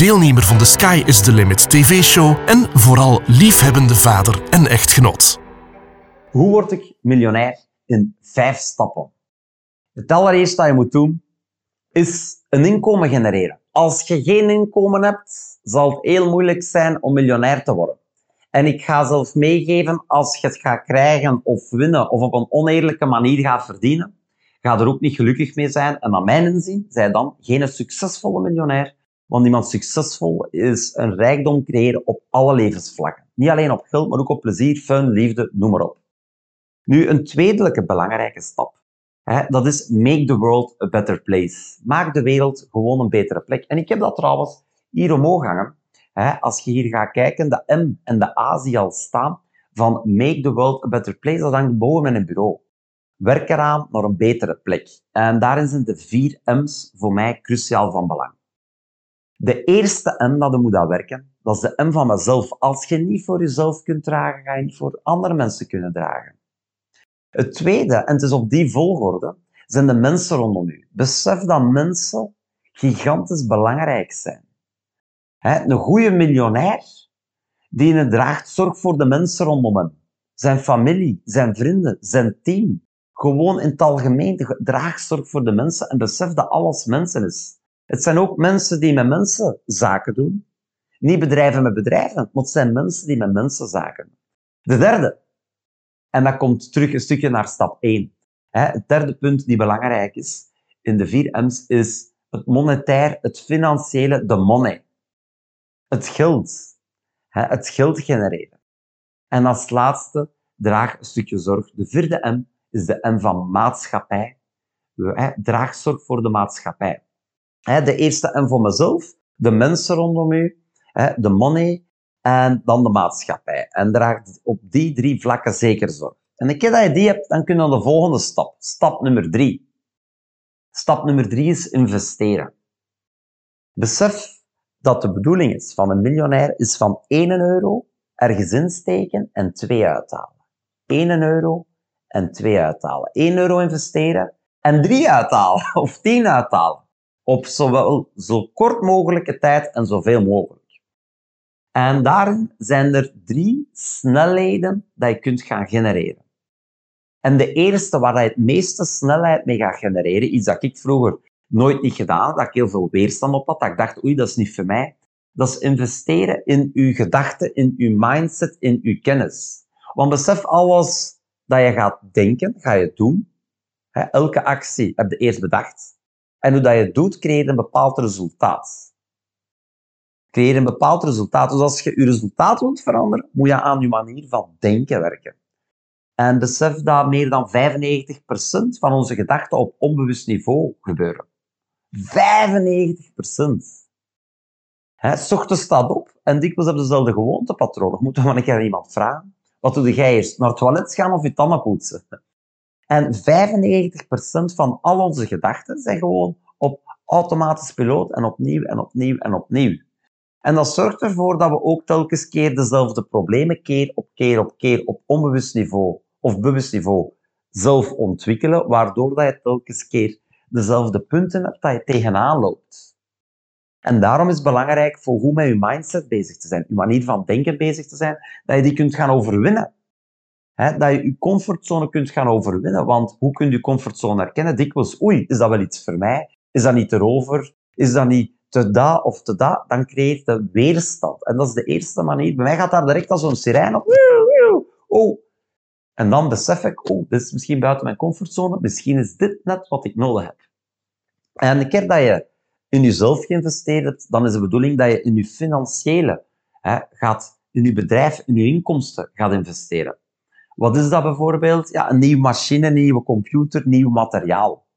deelnemer van de Sky is the Limit TV-show en vooral liefhebbende vader en echtgenoot. Hoe word ik miljonair in vijf stappen? Het allereerste dat je moet doen, is een inkomen genereren. Als je geen inkomen hebt, zal het heel moeilijk zijn om miljonair te worden. En ik ga zelf meegeven, als je het gaat krijgen of winnen of op een oneerlijke manier gaat verdienen, ga er ook niet gelukkig mee zijn. En naar mijn inzien, zij dan geen succesvolle miljonair, want iemand succesvol is een rijkdom creëren op alle levensvlakken. Niet alleen op geld, maar ook op plezier, fun, liefde, noem maar op. Nu, een tweede belangrijke stap dat is make the world a better place. Maak de wereld gewoon een betere plek. En ik heb dat trouwens hier omhoog hangen. als je hier gaat kijken, de M en de A zie al staan van make the world a better place. Dat hangt boven mijn bureau. Werk eraan naar een betere plek. En daarin zijn de vier M's voor mij cruciaal van belang. De eerste M dat moet aan werken, dat is de M van mezelf. Als je niet voor jezelf kunt dragen, ga je niet voor andere mensen kunnen dragen. Het tweede, en het is op die volgorde, zijn de mensen rondom u. Besef dat mensen gigantisch belangrijk zijn. een goede miljonair, die een draagt, zorgt voor de mensen rondom hem. Zijn familie, zijn vrienden, zijn team. Gewoon in het algemeen, draag zorg voor de mensen en besef dat alles mensen is. Het zijn ook mensen die met mensen zaken doen. Niet bedrijven met bedrijven, maar het zijn mensen die met mensen zaken doen. De derde, en dat komt terug een stukje naar stap 1. Het derde punt die belangrijk is in de vier M's is het monetair, het financiële, de money. Het geld. Het geld genereren. En als laatste, draag een stukje zorg. De vierde M is de M van maatschappij. Draag zorg voor de maatschappij. De eerste M voor mezelf, de mensen rondom u, de money, en dan de maatschappij. En draag op die drie vlakken zeker zorg. En een keer dat je die hebt, dan kun je naar de volgende stap. Stap nummer drie. Stap nummer drie is investeren. Besef dat de bedoeling is van een miljonair is van 1 euro ergens insteken en 2 uithalen. 1 euro en 2 uithalen. 1 euro investeren en 3 uithalen of 10 uithalen. Op zowel zo kort mogelijke tijd en zoveel mogelijk. En daarin zijn er drie snelheden dat je kunt gaan genereren. En de eerste waar je het meeste snelheid mee gaat genereren, iets dat ik vroeger nooit niet gedaan dat ik heel veel weerstand op had, dat ik dacht, oei, dat is niet voor mij, dat is investeren in uw gedachten, in uw mindset, in uw kennis. Want besef, alles dat je gaat denken, ga je doen. Elke actie heb je eerst bedacht. En hoe dat je het doet, creëer je een bepaald resultaat creëer een bepaald resultaat. Dus als je je resultaat wilt veranderen, moet je aan je manier van denken werken. En besef dat meer dan 95% van onze gedachten op onbewust niveau gebeuren. 95%. Hè, s ochtends op en dikwijls hebben ze dezelfde gewoontepatronen. Moeten we een keer iemand vragen? Wat doe jij eerst? Naar het toilet gaan of je tanden poetsen? En 95% van al onze gedachten zijn gewoon op automatisch piloot en opnieuw en opnieuw en opnieuw. En dat zorgt ervoor dat we ook telkens keer dezelfde problemen keer op keer op keer op onbewust niveau of bewust niveau zelf ontwikkelen, waardoor dat je telkens keer dezelfde punten hebt dat je tegenaan loopt. En daarom is het belangrijk voor hoe met je mindset bezig te zijn, je manier van denken bezig te zijn, dat je die kunt gaan overwinnen. Dat je je comfortzone kunt gaan overwinnen. Want hoe kun je je comfortzone herkennen? Dikwijls, oei, is dat wel iets voor mij? Is dat niet erover? Is dat niet te dat of te dat, dan creëert de weerstand. En dat is de eerste manier. Bij mij gaat daar direct als zo'n sirene op. Oh. En dan besef ik, oh, dit is misschien buiten mijn comfortzone. Misschien is dit net wat ik nodig heb. En een keer dat je in jezelf geïnvesteerd dan is de bedoeling dat je in je financiële hè, gaat, in je bedrijf, in je inkomsten gaat investeren. Wat is dat bijvoorbeeld? Ja, een nieuwe machine, een nieuwe computer, nieuw materiaal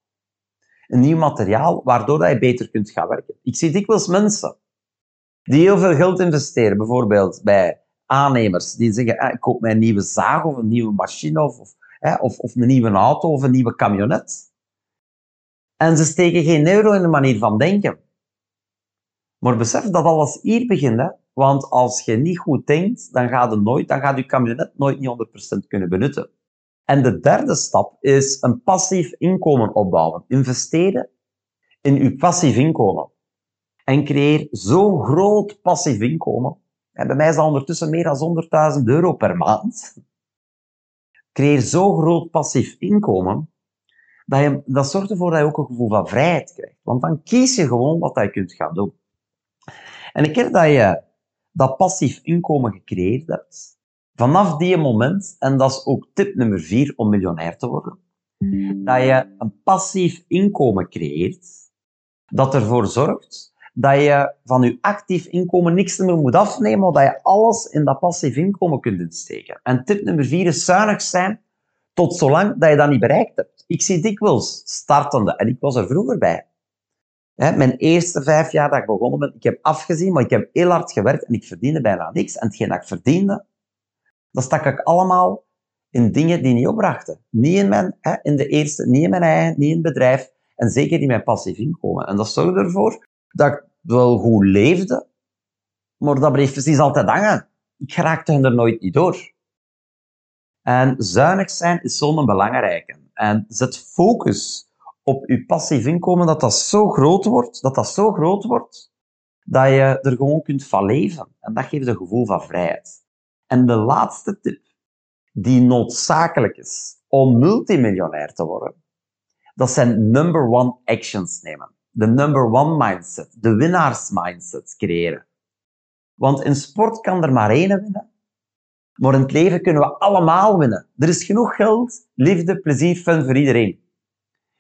een nieuw materiaal, waardoor dat je beter kunt gaan werken. Ik zie dikwijls mensen die heel veel geld investeren, bijvoorbeeld bij aannemers die zeggen, ah, ik koop mij een nieuwe zaag of een nieuwe machine of, of, of, of een nieuwe auto of een nieuwe camionet. En ze steken geen euro in de manier van denken. Maar besef dat alles hier begint. Hè? Want als je niet goed denkt, dan gaat, het nooit, dan gaat je camionet nooit niet 100% kunnen benutten. En de derde stap is een passief inkomen opbouwen. Investeren in je passief inkomen. En creëer zo'n groot passief inkomen. En bij mij is dat ondertussen meer dan 100.000 euro per maand. Creëer zo'n groot passief inkomen, dat, je, dat zorgt ervoor dat je ook een gevoel van vrijheid krijgt. Want dan kies je gewoon wat je kunt gaan doen. En een keer dat je dat passief inkomen gecreëerd hebt, vanaf die moment, en dat is ook tip nummer vier om miljonair te worden, dat je een passief inkomen creëert, dat ervoor zorgt dat je van je actief inkomen niks meer moet afnemen, maar dat je alles in dat passief inkomen kunt insteken. En tip nummer vier is zuinig zijn tot zolang dat je dat niet bereikt hebt. Ik zie dikwijls startende, en ik was er vroeger bij, mijn eerste vijf jaar dat ik begonnen ben, ik heb afgezien, maar ik heb heel hard gewerkt en ik verdiende bijna niks. En hetgeen dat ik verdiende, dat stak ik allemaal in dingen die niet opbrachten. Niet in, mijn, in de eerste, niet in mijn eigen, niet in het bedrijf en zeker niet mijn passief inkomen. En dat zorgde ervoor dat ik wel goed leefde, maar dat bleef precies altijd hangen. Ik raakte er nooit niet door. En zuinig zijn is zo'n belangrijke. En zet focus op je passief inkomen, dat dat zo groot wordt, dat dat zo groot wordt, dat je er gewoon kunt van leven. En dat geeft een gevoel van vrijheid. En de laatste tip, die noodzakelijk is om multimiljonair te worden, dat zijn number one actions nemen. De number one mindset, de winnaarsmindset creëren. Want in sport kan er maar één winnen. Maar in het leven kunnen we allemaal winnen. Er is genoeg geld, liefde, plezier, fun voor iedereen.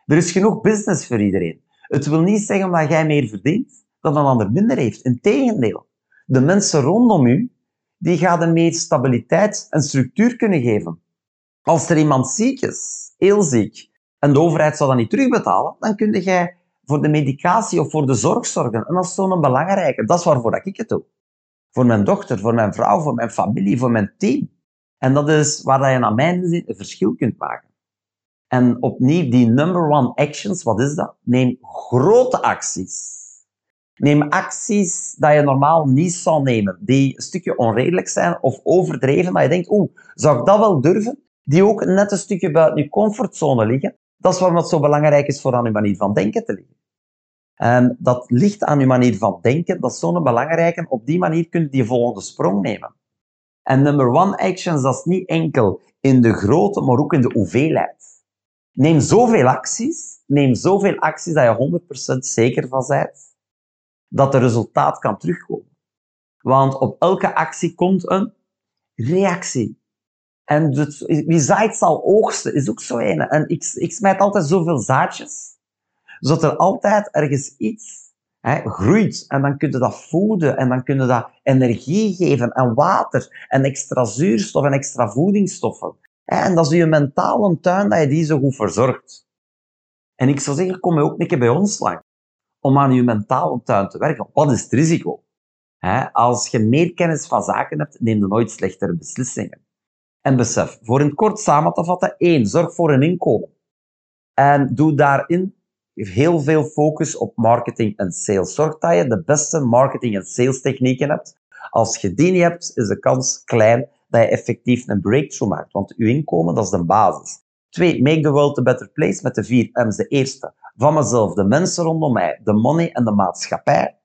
Er is genoeg business voor iedereen. Het wil niet zeggen dat jij meer verdient, dat een ander minder heeft. Integendeel. De mensen rondom u, die gaan er meer stabiliteit en structuur kunnen geven. Als er iemand ziek is, heel ziek, en de overheid zou dat niet terugbetalen, dan kun jij voor de medicatie of voor de zorg zorgen. En dat is zo'n belangrijke. Dat is waarvoor ik het doe. Voor mijn dochter, voor mijn vrouw, voor mijn familie, voor mijn team. En dat is waar je naar mijn zin een verschil kunt maken. En opnieuw, die number one actions, wat is dat? Neem grote acties. Neem acties dat je normaal niet zou nemen, die een stukje onredelijk zijn of overdreven, dat je denkt, oeh, zou ik dat wel durven? Die ook net een stukje buiten je comfortzone liggen. Dat is waarom het zo belangrijk is voor aan je manier van denken te liggen. En dat ligt aan je manier van denken, dat is zo'n belangrijke. Op die manier kun je die volgende sprong nemen. En number one actions, dat is niet enkel in de grootte, maar ook in de hoeveelheid. Neem zoveel acties, neem zoveel acties dat je 100% zeker van bent dat de resultaat kan terugkomen. Want op elke actie komt een reactie. En wie zaait zal oogsten, is ook zo een. En ik, ik smijt altijd zoveel zaadjes, zodat er altijd ergens iets hè, groeit. En dan kun je dat voeden, en dan kun je dat energie geven, en water, en extra zuurstof, en extra voedingsstoffen. En dat is je mentale tuin dat je die zo goed verzorgt. En ik zou zeggen, kom ook een keer bij ons lang. Om aan je mentale tuin te werken. Wat is het risico? Als je meer kennis van zaken hebt, neem je nooit slechtere beslissingen. En besef, voor in het kort samen te vatten, één, zorg voor een inkomen. En doe daarin heel veel focus op marketing en sales. Zorg dat je de beste marketing en sales technieken hebt. Als je die niet hebt, is de kans klein dat effectief een breakthrough maakt. Want je inkomen, dat is de basis. Twee, make the world a better place met de vier M's. De eerste, van mezelf, de mensen rondom mij, de money en de maatschappij.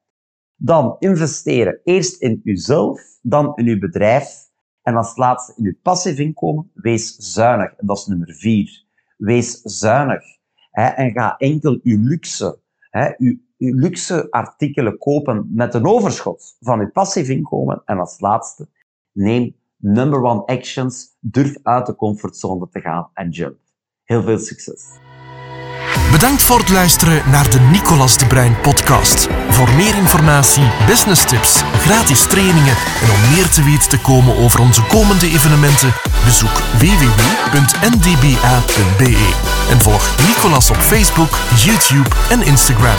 Dan investeren eerst in uzelf, dan in uw bedrijf. En als laatste in uw passief inkomen, wees zuinig. En dat is nummer vier. Wees zuinig. Hè, en ga enkel uw luxe, hè, uw, uw luxe artikelen kopen met een overschot van uw passief inkomen. En als laatste, neem number one actions. Durf uit de comfortzone te gaan en jump. Heel veel succes. Bedankt voor het luisteren naar de Nicolas de Bruin podcast. Voor meer informatie, business tips, gratis trainingen en om meer te weten te komen over onze komende evenementen, bezoek www.ndba.be en volg Nicolas op Facebook, YouTube en Instagram.